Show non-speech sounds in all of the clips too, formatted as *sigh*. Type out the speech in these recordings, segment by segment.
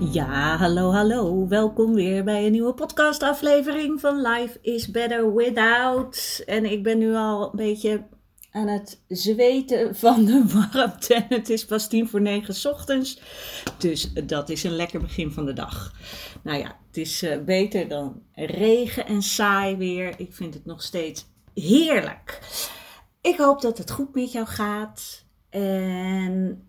Ja, hallo, hallo. Welkom weer bij een nieuwe podcastaflevering van Life is Better Without. En ik ben nu al een beetje aan het zweten van de *laughs* warmte. het is pas tien voor negen ochtends. Dus dat is een lekker begin van de dag. Nou ja, het is eh, beter dan regen en saai weer. Ik vind het nog steeds heerlijk. Ik hoop dat het goed met jou gaat. En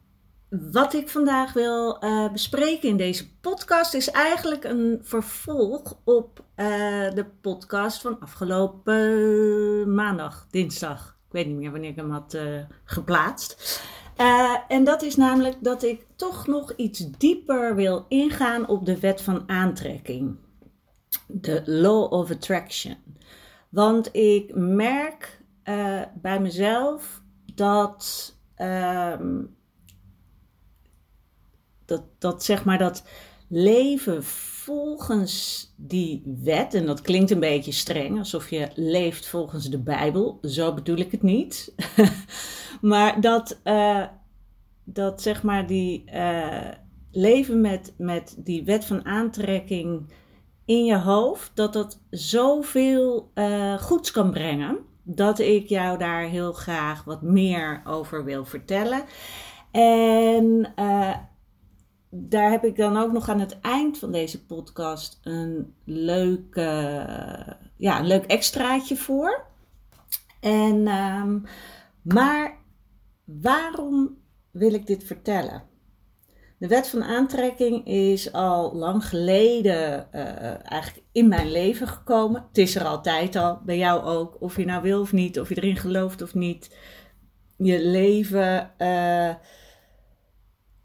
wat ik vandaag wil uh, bespreken in deze podcast is eigenlijk een vervolg op uh, de podcast van afgelopen maandag, dinsdag. Ik weet niet meer wanneer ik hem had geplaatst. en dat is namelijk dat ik toch nog iets dieper wil ingaan op de wet van aantrekking. De Law of Attraction. Want ik merk bij mezelf dat. Ehm, dat, dat zeg maar dat leven volgens die wet, en dat klinkt een beetje streng, alsof je leeft volgens de Bijbel, zo bedoel ik het niet. *laughs* maar dat, uh, dat zeg maar die uh, leven met, met die wet van aantrekking in je hoofd, dat dat zoveel uh, goeds kan brengen, dat ik jou daar heel graag wat meer over wil vertellen. En daar heb ik dan ook nog aan het eind van deze podcast een leuk, ja, een leuk extraatje voor. En, um, maar waarom wil ik dit vertellen? De wet van aantrekking is al lang geleden uh, eigenlijk in mijn leven gekomen. Het is er altijd al, bij jou ook. Of je nou wil of niet, of je erin gelooft of niet. Je leven uh,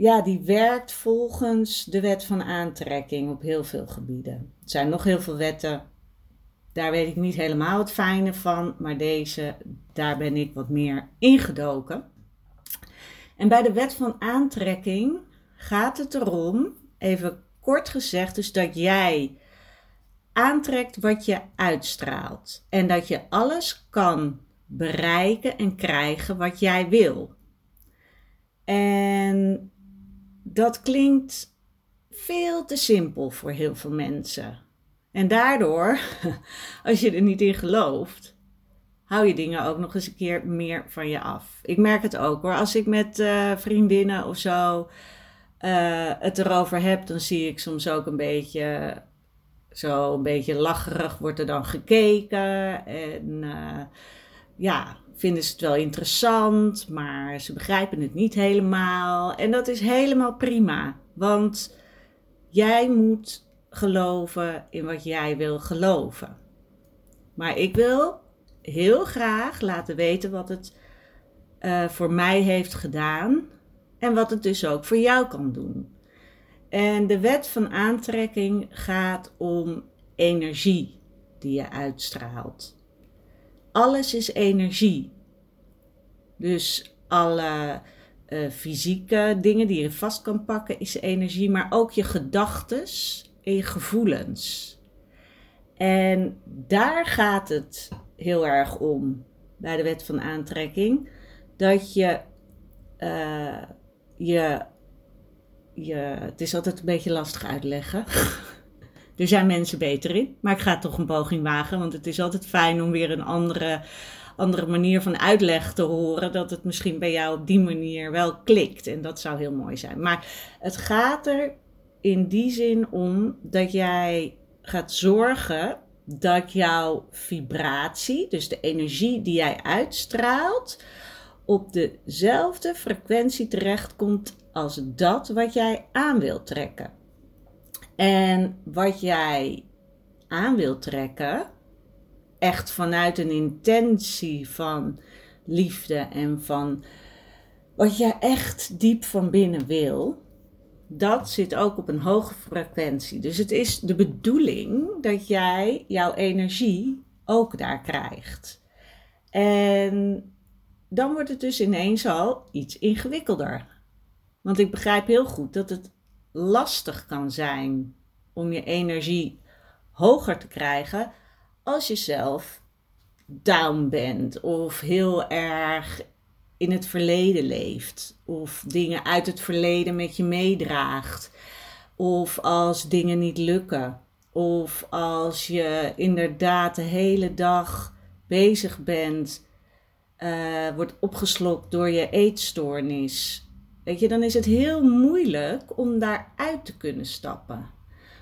ja, die werkt volgens de wet van aantrekking op heel veel gebieden. Er zijn nog heel veel wetten, daar weet ik niet helemaal het fijne van, maar deze, daar ben ik wat meer ingedoken. En bij de wet van aantrekking gaat het erom, even kort gezegd, dus dat jij aantrekt wat je uitstraalt. En dat je alles kan bereiken en krijgen wat jij wil. En dat klinkt veel te simpel voor heel veel mensen. En daardoor, *laughs* als je er niet in gelooft, hou je dingen ook nog eens een keer meer van je af. Ik merk het ook hoor. Als ik met uh, vriendinnen of zo uh, het erover heb, dan zie ik soms ook een beetje, zo een beetje lacherig wordt er dan gekeken. En uh, ja, vinden ze het wel interessant, maar ze begrijpen het niet helemaal. En dat is helemaal prima, want jij moet geloven in wat jij wil geloven. Maar ik wil heel graag laten weten wat het uh, voor mij heeft gedaan en wat het dus ook voor jou kan doen. En de wet van aantrekking gaat om energie die je uitstraalt alles is energie. Dus alle uh, fysieke dingen die je vast kan pakken is energie, maar ook je gedachtes en je gevoelens. En daar gaat het heel erg om bij de wet van aantrekking. Dat je, uh, je, je, het is altijd een beetje lastig uitleggen. *laughs* Er zijn mensen beter in, maar ik ga toch een poging wagen, want het is altijd fijn om weer een andere, andere manier van uitleg te horen, dat het misschien bij jou op die manier wel klikt. En dat zou heel mooi zijn. Maar het gaat er in die zin om dat jij gaat zorgen dat jouw vibratie, dus de energie die jij uitstraalt, op dezelfde frequentie terechtkomt als dat wat jij aan wilt trekken. En wat jij aan wilt trekken, echt vanuit een intentie van liefde en van wat je echt diep van binnen wil, dat zit ook op een hoge frequentie. Dus het is de bedoeling dat jij jouw energie ook daar krijgt. En dan wordt het dus ineens al iets ingewikkelder. Want ik begrijp heel goed dat het lastig kan zijn om je energie hoger te krijgen als je zelf down bent of heel erg in het verleden leeft of dingen uit het verleden met je meedraagt of als dingen niet lukken of als je inderdaad de hele dag bezig bent, uh, wordt opgeslokt door je eetstoornis. Weet je, dan is het heel moeilijk om daaruit te kunnen stappen.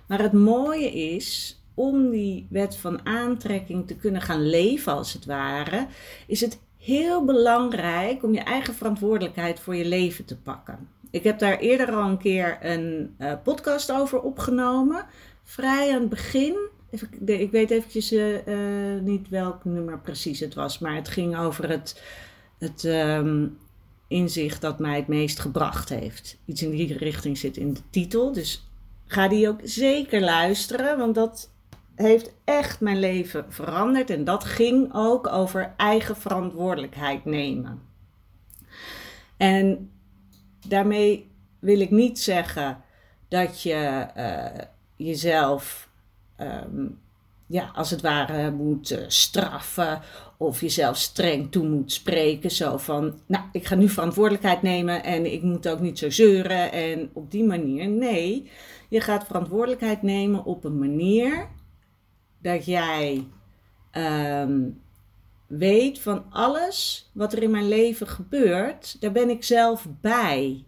Maar het mooie is, om die wet van aantrekking te kunnen gaan leven, als het ware, is het heel belangrijk om je eigen verantwoordelijkheid voor je leven te pakken. Ik heb daar eerder al een keer een uh, podcast over opgenomen. Vrij aan het begin. Even, ik weet eventjes uh, uh, niet welk nummer precies het was, maar het ging over het, het um, inzicht dat mij het meest gebracht heeft. Iets in die richting zit in de titel. Dus ga die ook zeker luisteren, want dat heeft echt mijn leven veranderd. En dat ging ook over eigen verantwoordelijkheid nemen. En daarmee wil ik niet zeggen dat je uh, jezelf, um, ja, als het ware moet uh, straffen of jezelf streng toe moet spreken. Zo van, nou, ik ga nu verantwoordelijkheid nemen en ik moet ook niet zo zeuren en op die manier. Nee, je gaat verantwoordelijkheid nemen op een manier dat jij um, weet van alles wat er in mijn leven gebeurt, daar ben ik zelf bij.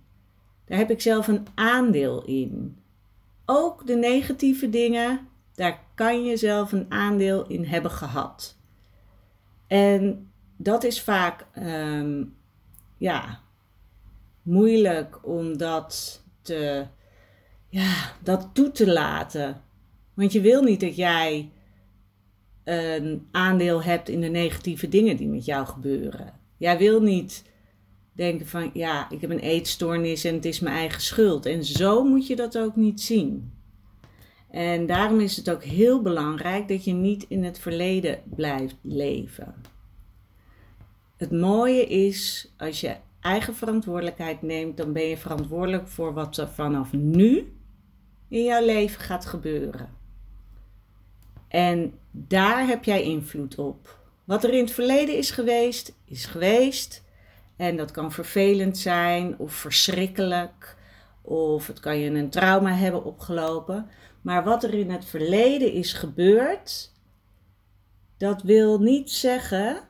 Daar heb ik zelf een aandeel in. Ook de negatieve dingen, daar kan je zelf een aandeel in hebben gehad. En dat is vaak um, ja, moeilijk om dat, ja, dat toe te laten. Want je wil niet dat jij een aandeel hebt in de negatieve dingen die met jou gebeuren. Jij wil niet denken van ja, ik heb een eetstoornis en het is mijn eigen schuld. En zo moet je dat ook niet zien. En daarom is het ook heel belangrijk dat je niet in het verleden blijft leven. Het mooie is, als je eigen verantwoordelijkheid neemt, dan ben je verantwoordelijk voor wat er vanaf nu in jouw leven gaat gebeuren. En daar heb jij invloed op. Wat er in het verleden is geweest, is geweest. En dat kan vervelend zijn of verschrikkelijk. Of het kan je een trauma hebben opgelopen. Maar wat er in het verleden is gebeurd, dat wil niet zeggen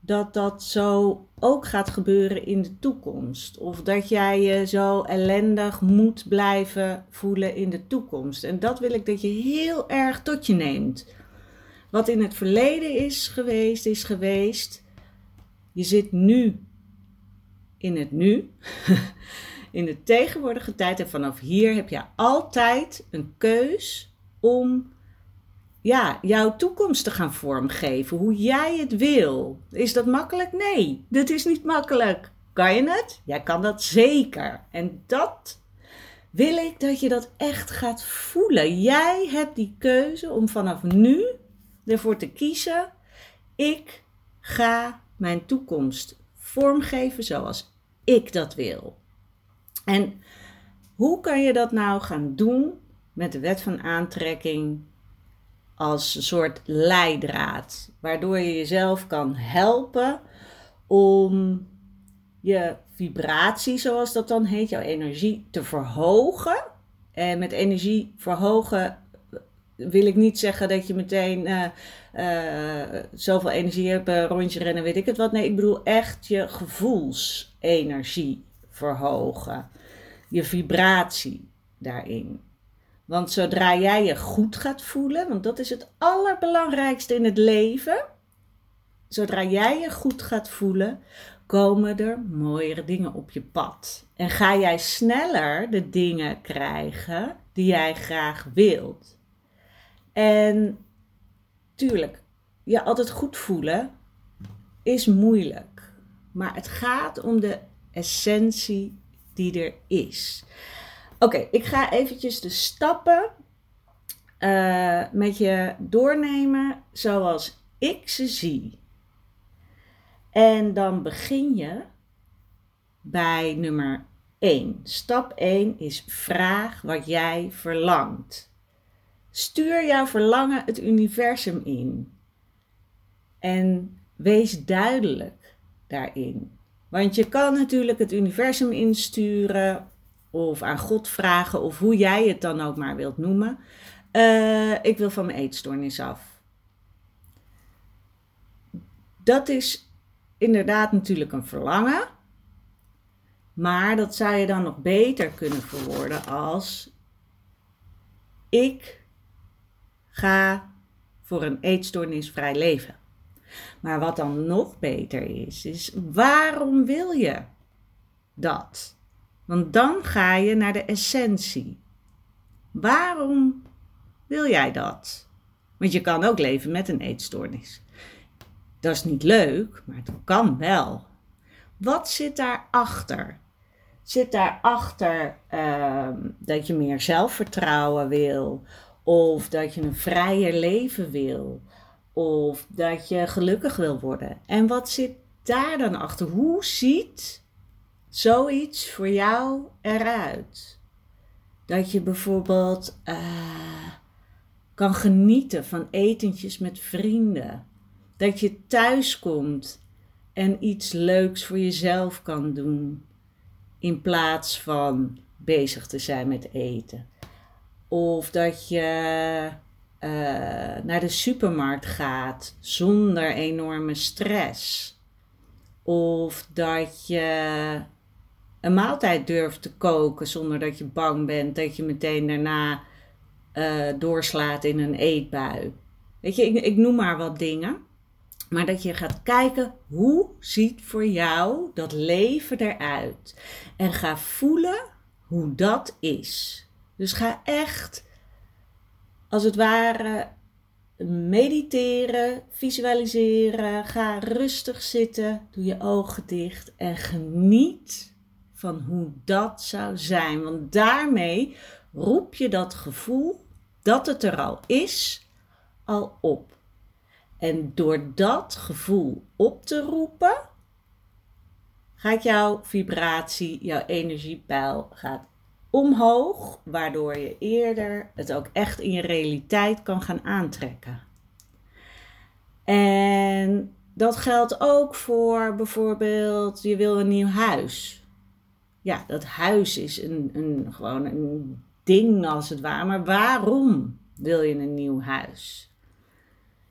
dat dat zo ook gaat gebeuren in de toekomst. Of dat jij je zo ellendig moet blijven voelen in de toekomst. En dat wil ik dat je heel erg tot je neemt. Wat in het verleden is geweest, is geweest. Je zit nu in het nu, *laughs* in de tegenwoordige tijd. En vanaf hier heb je altijd een keus om ja, jouw toekomst te gaan vormgeven. Hoe jij het wil. Is dat makkelijk? Nee, dat is niet makkelijk. Kan je het? Jij kan dat zeker. En dat wil ik dat je dat echt gaat voelen. Jij hebt die keuze om vanaf nu ervoor te kiezen: ik ga mijn toekomst vormgeven zoals ik dat wil. En hoe kan je dat nou gaan doen met de wet van aantrekking als een soort leidraad, waardoor je jezelf kan helpen om je vibratie, zoals dat dan heet, jouw energie te verhogen. En met energie verhogen wil ik niet zeggen dat je meteen uh, uh, zoveel energie hebt, rondje rennen, weet ik het wat. Nee, ik bedoel echt je gevoelsenergie verhogen. Je vibratie daarin. Want zodra jij je goed gaat voelen, want dat is het allerbelangrijkste in het leven. Zodra jij je goed gaat voelen, komen er mooiere dingen op je pad. En ga jij sneller de dingen krijgen die jij graag wilt. En tuurlijk, je altijd goed voelen is moeilijk. Maar het gaat om de essentie die er is. Oké, ik ga eventjes de stappen uh, met je doornemen zoals ik ze zie. En dan begin je bij nummer 1. Stap 1 is vraag wat jij verlangt. Stuur jouw verlangen het universum in. En wees duidelijk daarin. Want je kan natuurlijk het universum insturen of aan God vragen of hoe jij het dan ook maar wilt noemen. Uh, ik wil van mijn eetstoornis af. Dat is inderdaad natuurlijk een verlangen. Maar dat zou je dan nog beter kunnen verwoorden als ik ga voor een eetstoornisvrij leven. Maar wat dan nog beter is, is waarom wil je dat? Want dan ga je naar de essentie. Waarom wil jij dat? Want je kan ook leven met een eetstoornis. Dat is niet leuk, maar het kan wel. Wat zit daarachter? Zit daarachter uh, dat je meer zelfvertrouwen wil? Of dat je een vrijer leven wil? Of dat je gelukkig wil worden? En wat zit daar dan achter? Hoe ziet zoiets voor jou eruit? Dat je bijvoorbeeld uh, kan genieten van etentjes met vrienden. Dat je thuis komt en iets leuks voor jezelf kan doen. In plaats van bezig te zijn met eten. Of dat je uh, naar de supermarkt gaat zonder enorme stress. Of dat je een maaltijd durft te koken zonder dat je bang bent dat je meteen daarna uh, doorslaat in een eetbui. Weet je, ik, ik noem maar wat dingen. Maar dat je gaat kijken hoe ziet voor jou dat leven eruit. En ga voelen hoe dat is. Dus ga echt, als het ware, mediteren, visualiseren. Ga rustig zitten, doe je ogen dicht en geniet van hoe dat zou zijn. Want daarmee roep je dat gevoel dat het er al is, al op. En door dat gevoel op te roepen, gaat jouw vibratie, jouw energiepeil gaat omhoog, waardoor je eerder het ook echt in je realiteit kan gaan aantrekken. En dat geldt ook voor bijvoorbeeld, je wil een nieuw huis. Ja, dat huis is een, een, gewoon een ding als het ware. Maar waarom wil je een nieuw huis?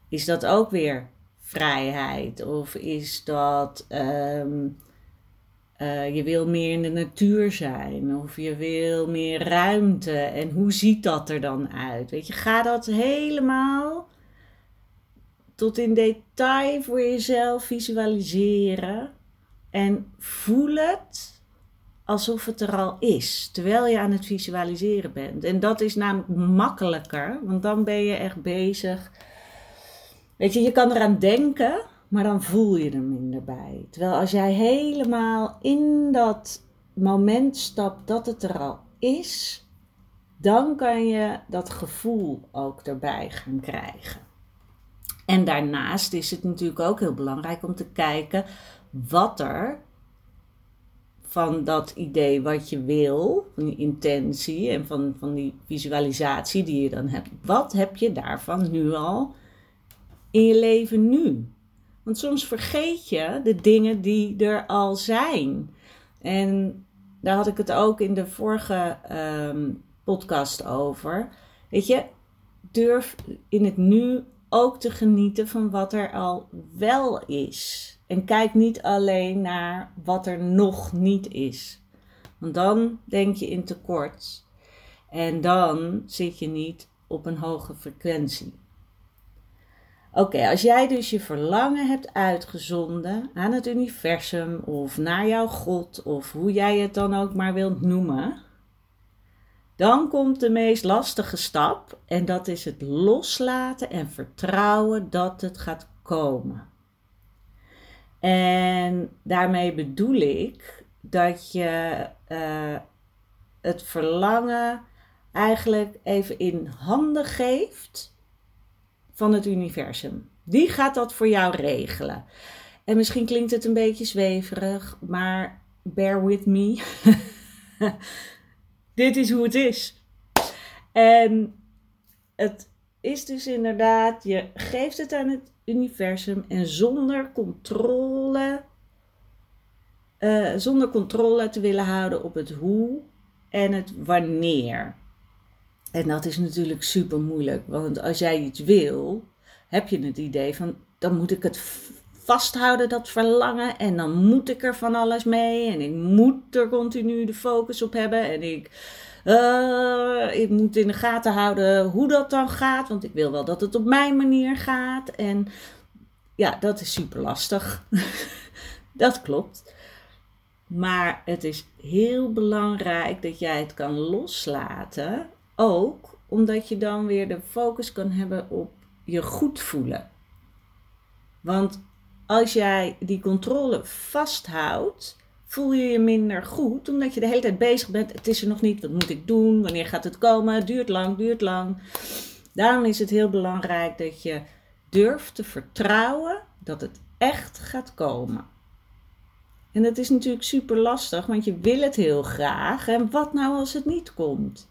Is dat ook weer vrijheid? Of is dat um, uh, je wil meer in de natuur zijn? Of je wil meer ruimte? En hoe ziet dat er dan uit? Weet je, ga dat helemaal tot in detail voor jezelf visualiseren. En voel het alsof het er al is, terwijl je aan het visualiseren bent. En dat is namelijk makkelijker, want dan ben je echt bezig. Weet je, je kan eraan denken, maar dan voel je er minder bij. Terwijl als jij helemaal in dat moment stapt dat het er al is, dan kan je dat gevoel ook erbij gaan krijgen. En daarnaast is het natuurlijk ook heel belangrijk om te kijken wat er van dat idee wat je wil, van die intentie en van, van die visualisatie die je dan hebt. Wat heb je daarvan nu al in je leven nu? Want soms vergeet je de dingen die er al zijn. En daar had ik het ook in de vorige ehm, podcast over. Weet je, durf in het nu ook te genieten van wat er al wel is. En kijk niet alleen naar wat er nog niet is. Want dan denk je in tekort. En dan zit je niet op een hoge frequentie. Oké, als jij dus je verlangen hebt uitgezonden aan het universum of naar jouw God of hoe jij het dan ook maar wilt noemen, dan komt de meest lastige stap en dat is het loslaten en vertrouwen dat het gaat komen. En daarmee bedoel ik dat je uh, het verlangen eigenlijk even in handen geeft van het universum. Die gaat dat voor jou regelen. En misschien klinkt het een beetje zweverig, maar bear with me. *laughs* Dit is hoe het is. En het is dus inderdaad, je geeft het aan het universum en zonder controle, uh, zonder controle te willen houden op het hoe en het wanneer. En dat is natuurlijk super moeilijk, want als jij iets wil, heb je het idee van dan moet ik het vasthouden, dat verlangen, en dan moet ik er van alles mee en ik moet er continu de focus op hebben en ik, uh, ik moet in de gaten houden hoe dat dan gaat, want ik wil wel dat het op mijn manier gaat. En ja, dat is super lastig. *laughs* dat klopt. Maar het is heel belangrijk dat jij het kan loslaten ook omdat je dan weer de focus kan hebben op je goed voelen. Want als jij die controle vasthoudt, voel je je minder goed, omdat je de hele tijd bezig bent. Het is er nog niet, wat moet ik doen? Wanneer gaat het komen? Duurt lang, duurt lang. Daarom is het heel belangrijk dat je durft te vertrouwen dat het echt gaat komen. En dat is natuurlijk super lastig, want je wil het heel graag. En wat nou als het niet komt?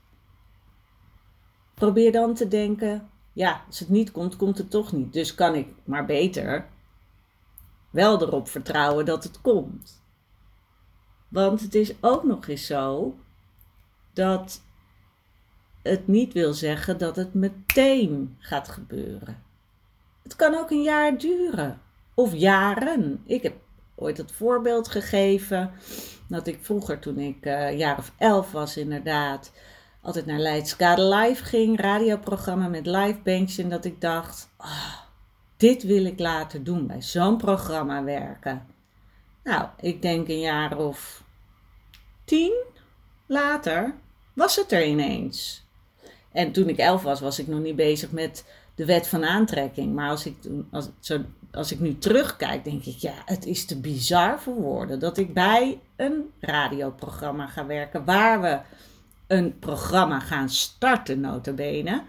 Probeer dan te denken: ja, als het niet komt, komt het toch niet. Dus kan ik maar beter wel erop vertrouwen dat het komt. Want het is ook nog eens zo dat het niet wil zeggen dat het meteen gaat gebeuren. Het kan ook een jaar duren of jaren. Ik heb ooit het voorbeeld gegeven dat ik vroeger, toen ik uh, jaar of elf was, inderdaad altijd naar Leidskade Live ging, radioprogramma met live bandjes. En dat ik dacht, oh, dit wil ik later doen, bij zo'n programma werken. Nou, ik denk een jaar of tien later was het er ineens. En toen ik elf was, was ik nog niet bezig met de wet van aantrekking. Maar als ik, als, als ik nu terugkijk, denk ik, ja, het is te bizar voor woorden dat ik bij een radioprogramma ga werken waar we een programma gaan starten, notabene,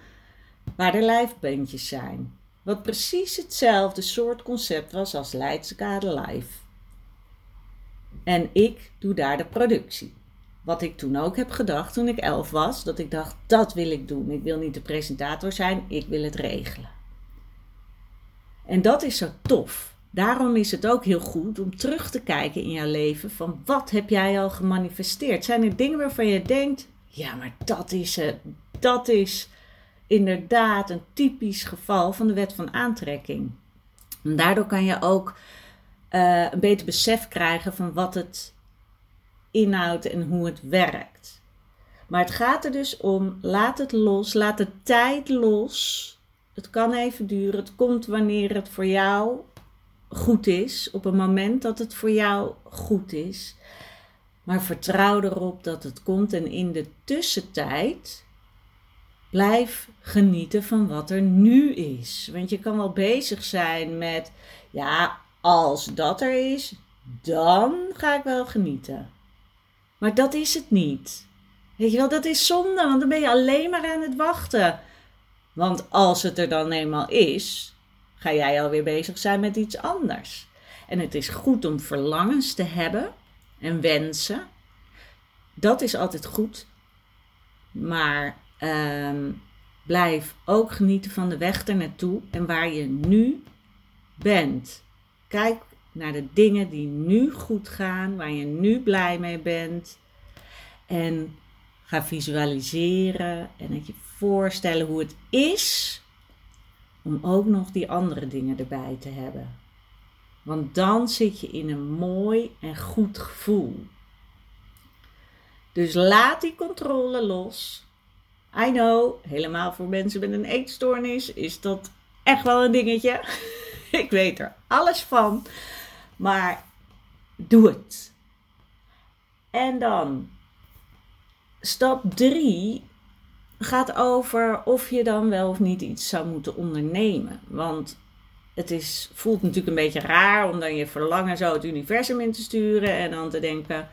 waar er lijfbandjes zijn. Wat precies hetzelfde soort concept was als Leidskade Live. En ik doe daar de productie. Wat ik toen ook heb gedacht toen ik elf was, dat ik dacht, dat wil ik doen. Ik wil niet de presentator zijn, ik wil het regelen. En dat is zo tof. Daarom is het ook heel goed om terug te kijken in jouw leven van wat heb jij al gemanifesteerd? Zijn er dingen waarvan je denkt, ja, maar dat is het. Dat is inderdaad een typisch geval van de wet van aantrekking. En daardoor kan je ook uh, een beter besef krijgen van wat het inhoudt en hoe het werkt. Maar het gaat er dus om, laat het los, laat de tijd los. Het kan even duren, het komt wanneer het voor jou goed is, op een moment dat het voor jou goed is. Maar vertrouw erop dat het komt en in de tussentijd blijf genieten van wat er nu is. Want je kan wel bezig zijn met, ja, als dat er is, dan ga ik wel genieten. Maar dat is het niet. Weet je wel, dat is zonde, want dan ben je alleen maar aan het wachten. Want als het er dan eenmaal is, ga jij alweer bezig zijn met iets anders. En het is goed om verlangens te hebben en wensen. Dat is altijd goed. Maar ehm, blijf ook genieten van de weg er naartoe en waar je nu bent. Kijk naar de dingen die nu goed gaan, waar je nu blij mee bent. En ga visualiseren en het je voorstellen hoe het is om ook nog die andere dingen erbij te hebben. Want dan zit je in een mooi en goed gevoel. Dus laat die controle los. I know, helemaal voor mensen met een eetstoornis is dat echt wel een dingetje. *laughs* Ik weet er alles van. Maar doe het. En dan stap 3 gaat over of je dan wel of niet iets zou moeten ondernemen. Want het is, voelt natuurlijk een beetje raar om dan je verlangen zo het universum in te sturen en dan te denken: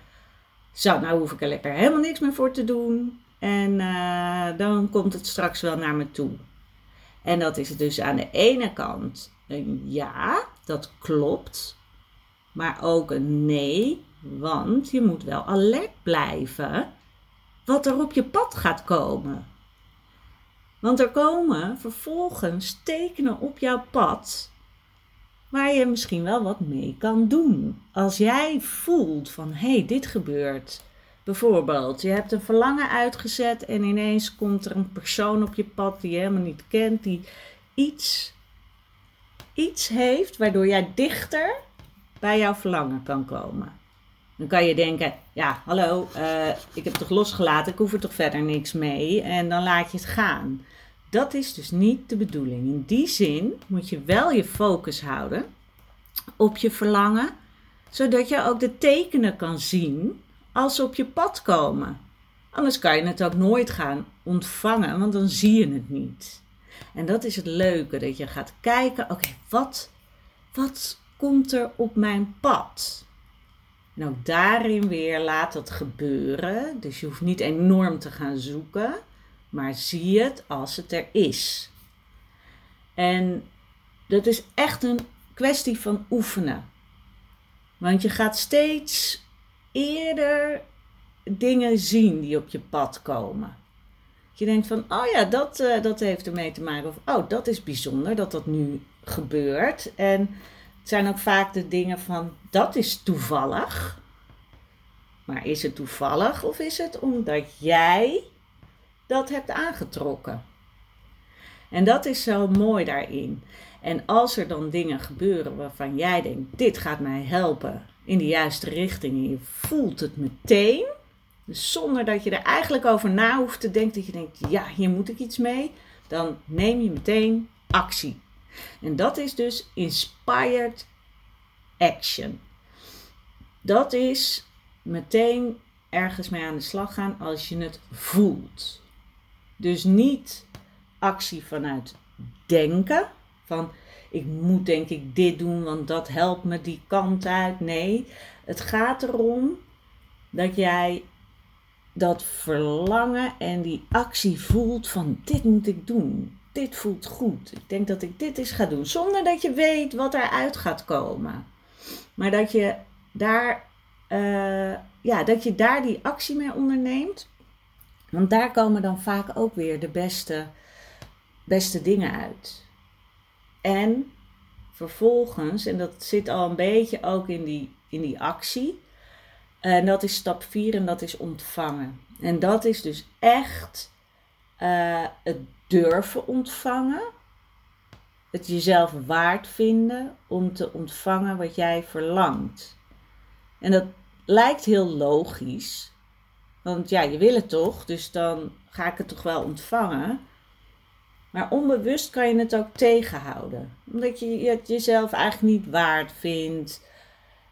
Zo, nou hoef ik er lekker helemaal niks meer voor te doen. En uh, dan komt het straks wel naar me toe. En dat is dus aan de ene kant een ja, dat klopt. Maar ook een nee, want je moet wel alert blijven wat er op je pad gaat komen. Want er komen vervolgens tekenen op jouw pad waar je misschien wel wat mee kan doen. Als jij voelt van hé, hey, dit gebeurt. Bijvoorbeeld, je hebt een verlangen uitgezet en ineens komt er een persoon op je pad die je helemaal niet kent, die iets, iets heeft waardoor jij dichter bij jouw verlangen kan komen. Dan kan je denken, ja, hallo, uh, ik heb toch losgelaten, ik hoef er toch verder niks mee. En dan laat je het gaan. Dat is dus niet de bedoeling. In die zin moet je wel je focus houden op je verlangen, zodat je ook de tekenen kan zien als ze op je pad komen. Anders kan je het ook nooit gaan ontvangen, want dan zie je het niet. En dat is het leuke, dat je gaat kijken, oké, wat, wat komt er op mijn pad? En ook daarin weer laat dat gebeuren. Dus je hoeft niet enorm te gaan zoeken, maar zie het als het er is. En dat is echt een kwestie van oefenen. Want je gaat steeds eerder dingen zien die op je pad komen. Je denkt van, oh ja, dat, uh, dat heeft ermee te maken. Of, oh, dat is bijzonder dat dat nu gebeurt. En het zijn ook vaak de dingen van, dat is toevallig. Maar is het toevallig of is het omdat jij dat hebt aangetrokken? En dat is zo mooi daarin. En als er dan dingen gebeuren waarvan jij denkt, dit gaat mij helpen in de juiste richting en je voelt het meteen, dus zonder dat je er eigenlijk over na hoeft te denken, dat je denkt, ja, hier moet ik iets mee, dan neem je meteen actie. En dat is dus inspired action. Dat is meteen ergens mee aan de slag gaan als je het voelt. Dus niet actie vanuit denken, van ik moet denk ik dit doen, want dat helpt me die kant uit. Nee, het gaat erom dat jij dat verlangen en die actie voelt van dit moet ik doen. Dit voelt goed. Ik denk dat ik dit eens ga doen. Zonder dat je weet wat eruit gaat komen. Maar dat je daar, uh, ja, dat je daar die actie mee onderneemt. Want daar komen dan vaak ook weer de beste, beste dingen uit. En vervolgens, en dat zit al een beetje ook in die, in die actie. En dat is stap 4 en dat is ontvangen. En dat is dus echt uh, het durven ontvangen. Het jezelf waard vinden om te ontvangen wat jij verlangt. En dat lijkt heel logisch. Want ja, je wil het toch, dus dan ga ik het toch wel ontvangen. Maar onbewust kan je het ook tegenhouden. Omdat je het jezelf eigenlijk niet waard vindt.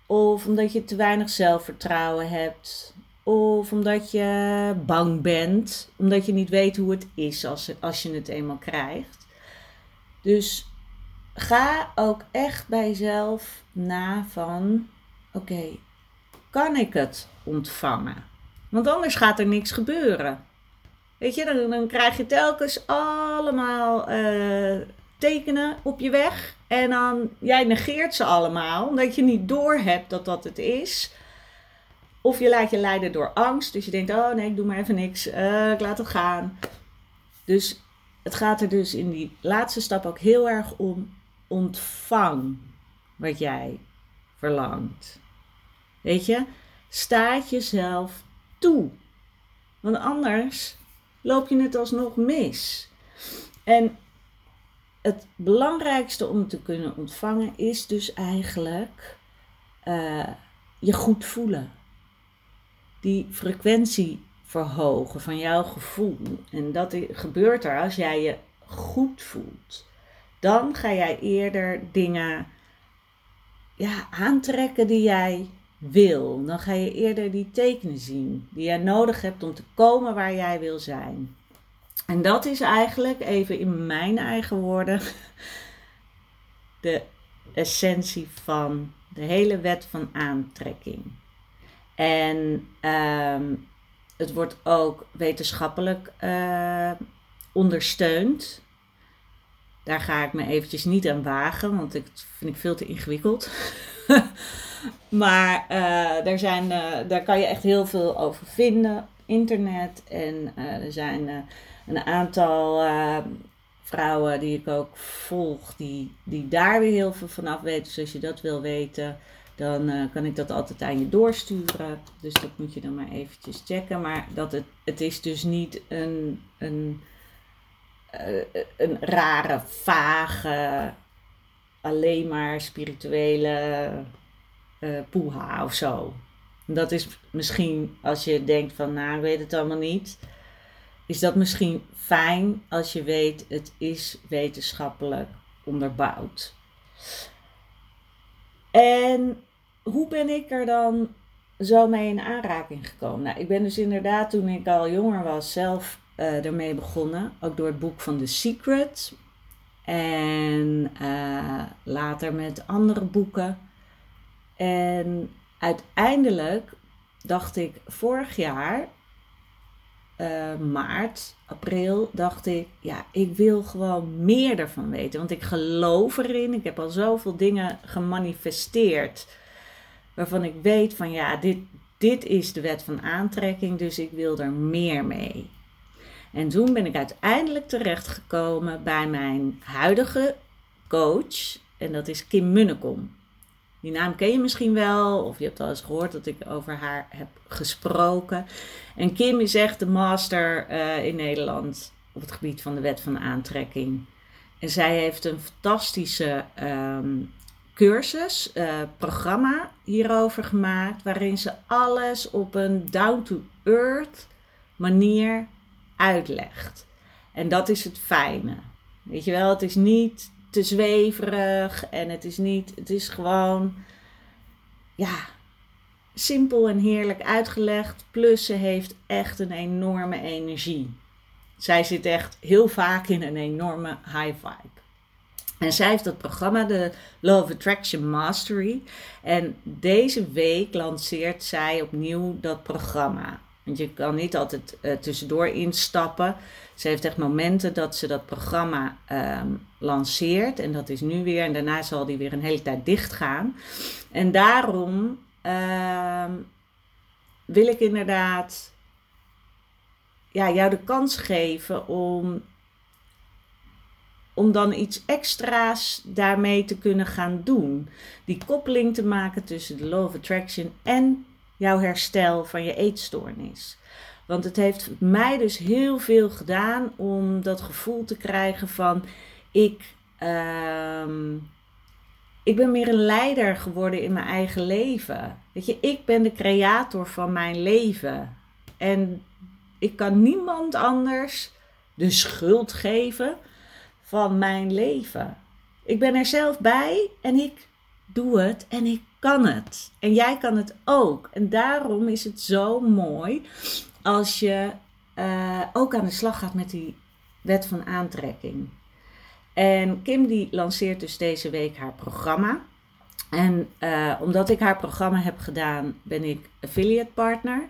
Of omdat je te weinig zelfvertrouwen hebt. Of omdat je bang bent. Omdat je niet weet hoe het is als, als je het eenmaal krijgt. Dus ga ook echt bij jezelf na van... Oké, kan ik het ontvangen? Want anders gaat er niks gebeuren. Weet je, dan, krijg je telkens allemaal uh, tekenen op je weg. En dan, jij negeert ze allemaal, omdat je niet doorhebt dat dat het is. Of je laat je leiden door angst. Dus je denkt, oh nee, ik doe maar even niks. Uh, ik laat het gaan. Dus het gaat er dus in die laatste stap ook heel erg om. Ontvang wat jij verlangt. Weet je, staat jezelf Want anders loop je het alsnog mis. En het belangrijkste om te kunnen ontvangen is dus eigenlijk uh, je goed voelen. Die frequentie verhogen van jouw gevoel. En dat gebeurt er als jij je goed voelt. dan ga jij eerder dingen ja, aantrekken die jij wil. Dan ga je eerder die tekenen zien die jij nodig hebt om te komen waar jij wil zijn. En dat is eigenlijk, even in mijn eigen woorden, *laughs* de essentie van de hele wet van aantrekking. En ehm, het wordt ook wetenschappelijk uh, ondersteund. Daar ga ik me eventjes niet aan wagen, want ik vind ik veel te ingewikkeld. *laughs* maar daar, zijn, uh, daar kan je echt heel veel over vinden. Internet. En er zijn een aantal vrouwen die ik ook volg, die, die daar weer heel veel vanaf weten. Dus als je dat wil weten, dan kan ik dat altijd aan je doorsturen. Dus dat moet je dan maar eventjes checken. Maar dat het, het is dus niet een, een, een rare, vage, alleen maar spirituele uh, poeha of zo. Dat is misschien als je denkt van, nou, ik weet het allemaal niet. Is dat misschien fijn als je weet, het is wetenschappelijk onderbouwd. En hoe ben ik er dan zo mee in aanraking gekomen? Nou, ik ben dus inderdaad toen ik al jonger was zelf uh, ermee begonnen. Ook door het boek van The Secret. En uh, later met andere boeken. En uiteindelijk dacht ik vorig jaar uh, maart, april, dacht ik, ja, ik wil gewoon meer ervan weten. Want ik geloof erin. Ik heb al zoveel dingen gemanifesteerd. Waarvan ik weet van, ja, dit, dit is de wet van aantrekking. Dus ik wil er meer mee. En toen ben ik uiteindelijk terechtgekomen bij mijn huidige coach. En dat is Kim Munnekom. Die naam ken je misschien wel, of je hebt al eens gehoord dat ik over haar heb gesproken. En Kim is echt de master uh, in Nederland op het gebied van de wet van aantrekking. En zij heeft een fantastische um, cursus, uh, programma hierover gemaakt, waarin ze alles op een down-to-earth manier uitlegt. En dat is het fijne. Weet je wel, het is niet te zweverig en het is niet, het is gewoon, ja, simpel en heerlijk uitgelegd. Plus ze heeft echt een enorme energie. Zij zit echt heel vaak in een enorme high vibe. En zij heeft dat programma, de Love Attraction Mastery. En deze week lanceert zij opnieuw dat programma. Want je kan niet altijd uh, tussendoor instappen. Ze heeft echt momenten dat ze dat programma um, lanceert. En dat is nu weer. En daarna zal die weer een hele tijd dicht gaan. En daarom uh, wil ik inderdaad ja, jou de kans geven om, om dan iets extra's daarmee te kunnen gaan doen. Die koppeling te maken tussen de Law of Attraction en jouw herstel van je eetstoornis. Want het heeft mij dus heel veel gedaan om dat gevoel te krijgen van ik, uh, ik ben meer een leider geworden in mijn eigen leven. Weet je, ik ben de creator van mijn leven. En ik kan niemand anders de schuld geven van mijn leven. Ik ben er zelf bij en ik doe het en ik kan het. En jij kan het ook. En daarom is het zo mooi als je uh, ook aan de slag gaat met die wet van aantrekking. En Kim die lanceert dus deze week haar programma. En uh, omdat ik haar programma heb gedaan, ben ik affiliate partner.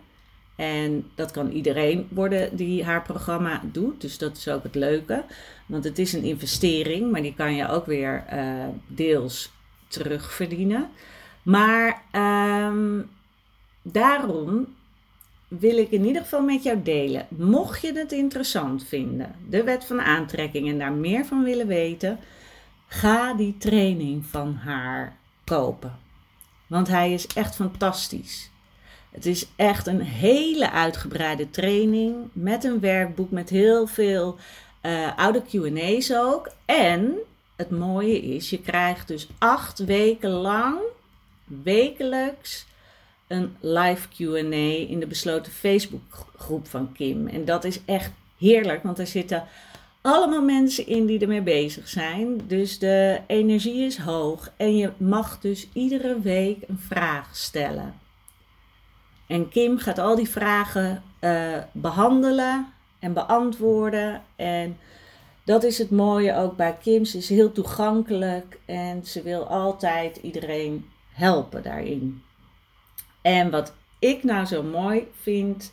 En dat kan iedereen worden die haar programma doet. Dus dat is ook het leuke. Want het is een investering, maar die kan je ook weer uh, deels terugverdienen. Maar um, daarom wil ik in ieder geval met jou delen. Mocht je het interessant vinden, de wet van aantrekking en daar meer van willen weten, ga die training van haar kopen. Want hij is echt fantastisch. Het is echt een hele uitgebreide training met een werkboek met heel veel uh, oude QA's ook. En het mooie is, je krijgt dus acht weken lang, wekelijks, een live QA in de besloten Facebookgroep van Kim. En dat is echt heerlijk, want er zitten allemaal mensen in die ermee bezig zijn. Dus de energie is hoog. En je mag dus iedere week een vraag stellen. En Kim gaat al die vragen uh, behandelen en beantwoorden. En dat is het mooie ook bij Kim. Ze is heel toegankelijk en ze wil altijd iedereen helpen daarin. En wat ik nou zo mooi vind,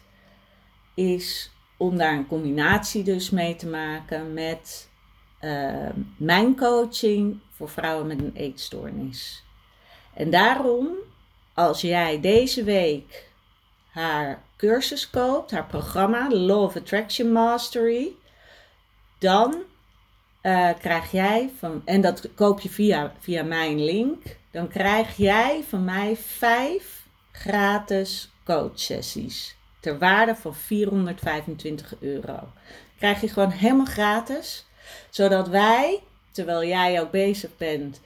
is om daar een combinatie dus mee te maken met uh, mijn coaching voor vrouwen met een eetstoornis. En daarom, als jij deze week haar cursus koopt, haar programma, Law of Attraction Mastery, dan uh, krijg jij van, en dat koop je via, via mijn link, dan krijg jij van mij vijf gratis coachsessies ter waarde van 425 euro. Krijg je gewoon helemaal gratis, zodat wij, terwijl jij ook bezig bent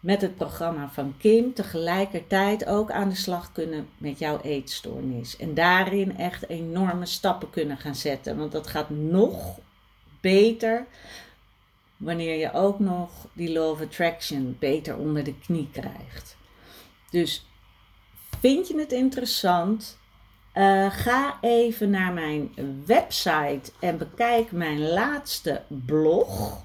met het programma van Kim, tegelijkertijd ook aan de slag kunnen met jouw eetstoornis. En daarin echt enorme stappen kunnen gaan zetten. Want dat gaat nog beter wanneer je ook nog die law of attraction beter onder de knie krijgt. Dus vind je het interessant? Uh, ga even naar mijn website en bekijk mijn laatste blog.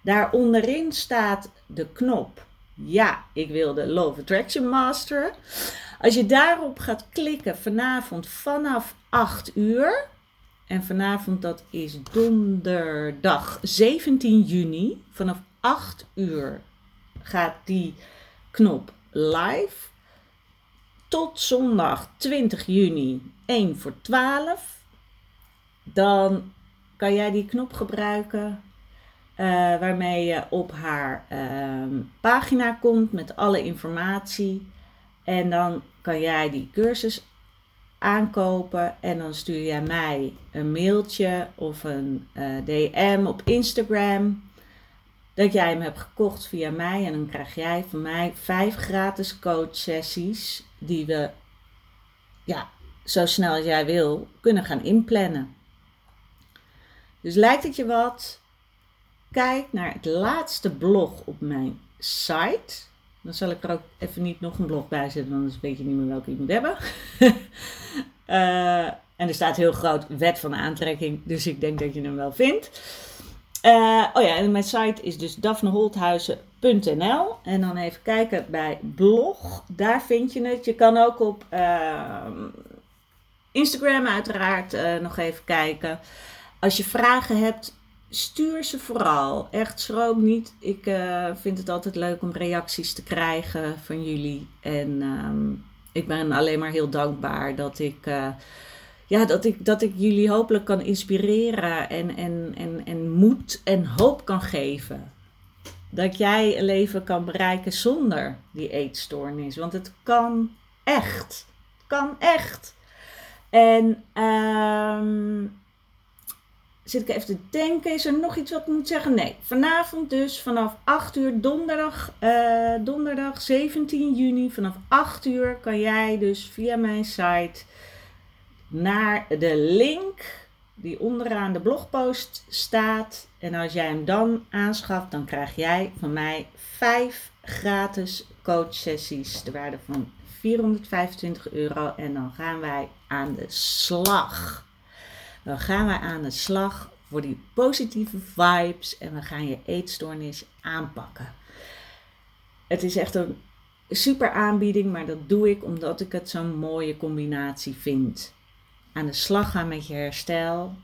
Daar onderin staat de knop Ja, ik wil de Law of Attraction Master. Als je daarop gaat klikken vanavond vanaf 8 uur. En vanavond dat is donderdag 17 juni. Vanaf 8 uur gaat die knop live tot zondag 20 juni 1 voor 12. Dan kan jij die knop gebruiken uh, waarmee je op haar uh, pagina komt met alle informatie. En dan kan jij die cursus aankopen en dan stuur jij mij een mailtje of een eh, DM op Instagram dat jij hem hebt gekocht via mij en dan krijg jij van mij vijf gratis coach sessies die we ja, zo snel als jij wil kunnen gaan inplannen. Dus lijkt het je wat? Kijk naar het laatste blog op mijn site. Dan zal ik er ook even niet nog een blog bij zetten, anders weet je niet meer welke je moet hebben. uh, *laughs* en er staat heel groot wet van aantrekking, dus ik denk dat je hem wel vindt. Uh, oh ja, en mijn site is dus daphneholthuizen.nl. En dan even kijken bij blog. Daar vind je het. Je kan ook op uh, Instagram uiteraard uh, nog even kijken. Als je vragen hebt, stuur ze vooral. Echt schroom niet. Ik vind het altijd leuk om reacties te krijgen van jullie. En um, ik ben alleen maar heel dankbaar dat ik ja, dat, ik, dat ik jullie hopelijk kan inspireren en, en, en, en moed en hoop kan geven. Dat jij een leven kan bereiken zonder die eetstoornis. Want het kan echt. Het kan echt. En um, zit ik even te denken, is er nog iets wat ik moet zeggen? Nee, vanavond dus vanaf 8 uur, donderdag, uh, donderdag 17 juni, vanaf 8 uur kan jij dus via mijn site naar de link die onderaan de blogpost staat. En als jij hem dan aanschaft, dan krijg jij van mij 5 gratis coachsessies. De waarde van 425 euro. En dan gaan wij aan de slag. Dan gaan wij aan de slag voor die positieve vibes. En we gaan je eetstoornis aanpakken. Het is echt een super aanbieding, maar dat doe ik omdat ik het zo'n mooie combinatie vind aan de slag gaan met je herstel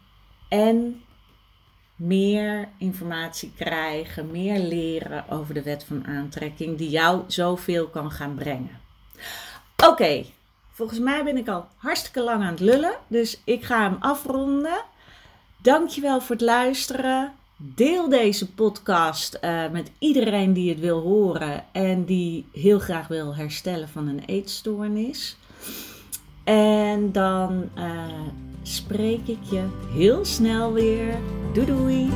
en meer informatie krijgen, meer leren over de wet van aantrekking die jou zoveel kan gaan brengen. Oké, volgens mij ben ik al hartstikke lang aan het lullen, dus ik ga hem afronden. Dankjewel voor het luisteren. Deel deze podcast uh, met iedereen die het wil horen en die heel graag wil herstellen van een eetstoornis. En dan uh, spreek ik je heel snel weer. Doei doei!